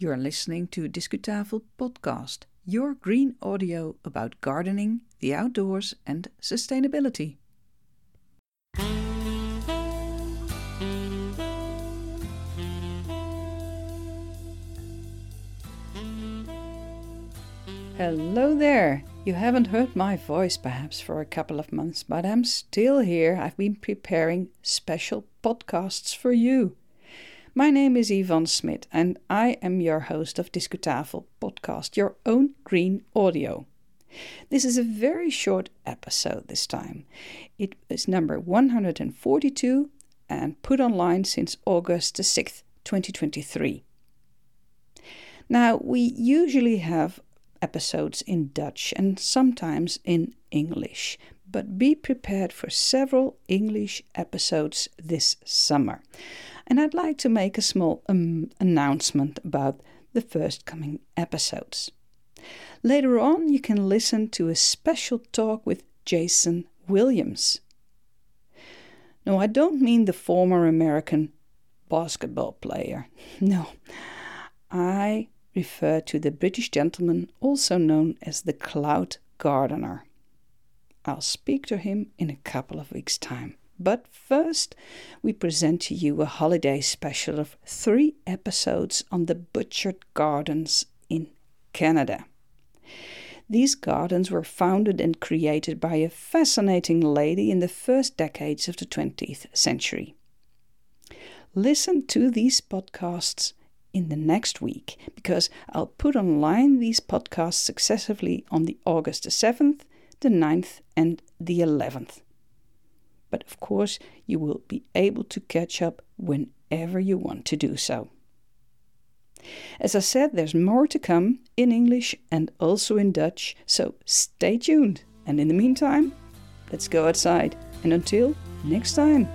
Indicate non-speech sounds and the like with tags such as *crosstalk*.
You're listening to Discutafel Podcast, your green audio about gardening, the outdoors, and sustainability. Hello there! You haven't heard my voice perhaps for a couple of months, but I'm still here. I've been preparing special podcasts for you. My name is Ivonne Smit, and I am your host of Discutafel podcast, your own green audio. This is a very short episode this time. It is number 142 and put online since August the 6th, 2023. Now, we usually have episodes in Dutch and sometimes in English, but be prepared for several English episodes this summer and I'd like to make a small um, announcement about the first coming episodes. Later on, you can listen to a special talk with Jason Williams. No, I don't mean the former American basketball player. *laughs* No, I refer to the British gentleman also known as the Cloud Gardener. I'll speak to him in a couple of weeks' time. But first, we present to you a holiday special of three episodes on the Butchart gardens in Canada. These gardens were founded and created by a fascinating lady in the first decades of the 20th century. Listen to these podcasts in the next week because I'll put online these podcasts successively on the August the 7th, the 9th, and the 11th but of course you will be able to catch up whenever you want to do so. As I said, there's more to come in English and also in Dutch, so stay tuned. And in the meantime, let's go outside. And until next time.